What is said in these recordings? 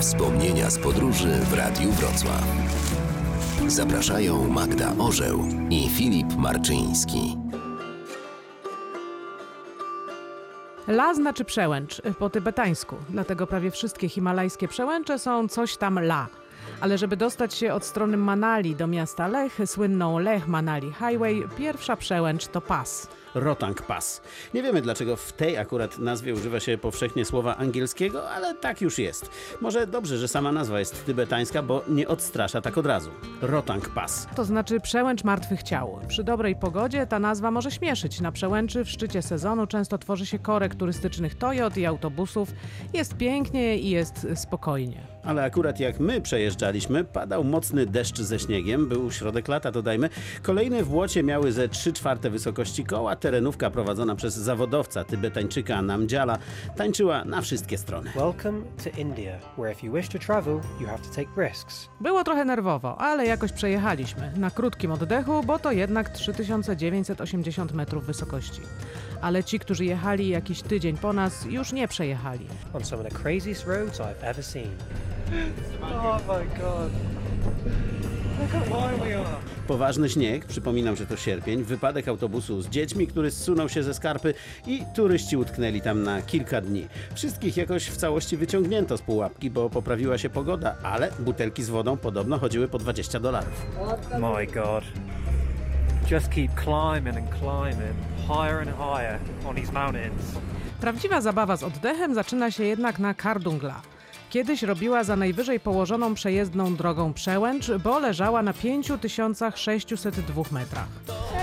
Wspomnienia z podróży w Radiu Wrocław. Zapraszają Magda Orzeł i Filip Marczyński. La znaczy przełęcz po tybetańsku, dlatego prawie wszystkie himalajskie przełęcze są coś tam la. Ale żeby dostać się od strony Manali do miasta Lech, słynną Lech Manali Highway, pierwsza przełęcz to pas. Rotang Pass. Nie wiemy dlaczego w tej akurat nazwie używa się powszechnie słowa angielskiego, ale tak już jest. Może dobrze, że sama nazwa jest tybetańska, bo nie odstrasza tak od razu. Rotang Pass. To znaczy przełęcz martwych ciał. Przy dobrej pogodzie ta nazwa może śmieszyć. Na przełęczy w szczycie sezonu często tworzy się korek turystycznych Toyot i autobusów. Jest pięknie i jest spokojnie. Ale akurat jak my przejeżdżaliśmy, padał mocny deszcz ze śniegiem, był środek lata, dodajmy. Kolejne w błocie miały ze 3 czwarte wysokości koła. Terenówka prowadzona przez zawodowca tybetańczyka Namdziala tańczyła na wszystkie strony. Welcome to India, where if you wish to travel, you have to take risks. Było trochę nerwowo, ale jakoś przejechaliśmy. Na krótkim oddechu, bo to jednak 3980 metrów wysokości. Ale ci, którzy jechali jakiś tydzień po nas, już nie przejechali. On some of the craziest roads I've ever seen. Oh my god. Poważny śnieg, przypominam, że to sierpień, wypadek autobusu z dziećmi, który zsunął się ze skarpy i turyści utknęli tam na kilka dni. Wszystkich jakoś w całości wyciągnięto z pułapki, bo poprawiła się pogoda, ale butelki z wodą podobno chodziły po 20 dolarów. My god. Just keep climbing and climbing, higher and higher on these mountains. Prawdziwa zabawa z oddechem zaczyna się jednak na Kardungla. Kiedyś robiła za najwyżej położoną przejezdną drogą przełęcz, bo leżała na 5602 metrach.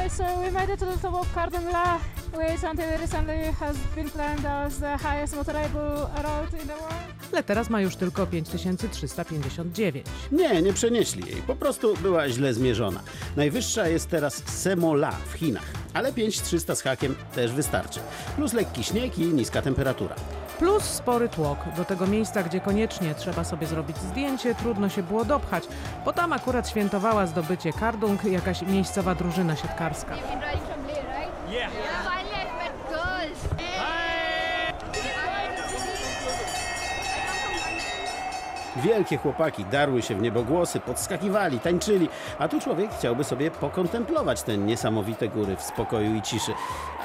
So we made it to the top of Cardamla, which until recently has been claimed as the highest motorable road in the world. Ale teraz ma już tylko 5359. Nie, nie przenieśli jej, po prostu była źle zmierzona. Najwyższa jest teraz Semola w Chinach, ale 5300 z hakiem też wystarczy. Plus lekki śnieg i niska temperatura. Plus spory tłok. Do tego miejsca, gdzie koniecznie trzeba sobie zrobić zdjęcie, trudno się było dopchać, bo tam akurat świętowała zdobycie Kardung jakaś miejscowa drużyna siatkarska. Wielkie chłopaki darły się w niebogłosy, podskakiwali, tańczyli, a tu człowiek chciałby sobie pokontemplować te niesamowite góry w spokoju i ciszy.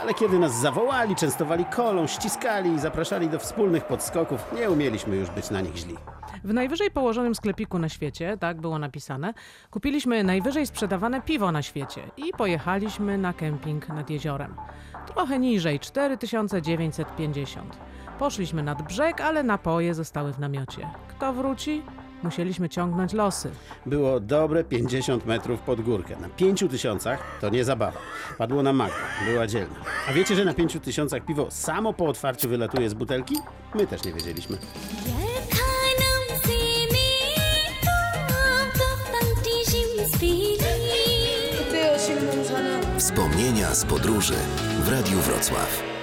Ale kiedy nas zawołali, częstowali kolą, ściskali i zapraszali do wspólnych podskoków, nie umieliśmy już być na nich źli. W najwyżej położonym sklepiku na świecie, tak było napisane, kupiliśmy najwyżej sprzedawane piwo na świecie i pojechaliśmy na kemping nad jeziorem. Trochę niżej, 4950. Poszliśmy nad brzeg, ale napoje zostały w namiocie. Kto wróci? Musieliśmy ciągnąć losy. Było dobre 50 metrów pod górkę. Na 5 tysiącach to nie zabawa. Padło na Magdę, była dzielna. A wiecie, że na 5 tysiącach piwo samo po otwarciu wylatuje z butelki? My też nie wiedzieliśmy. Wspomnienia z podróży w Radiu Wrocław.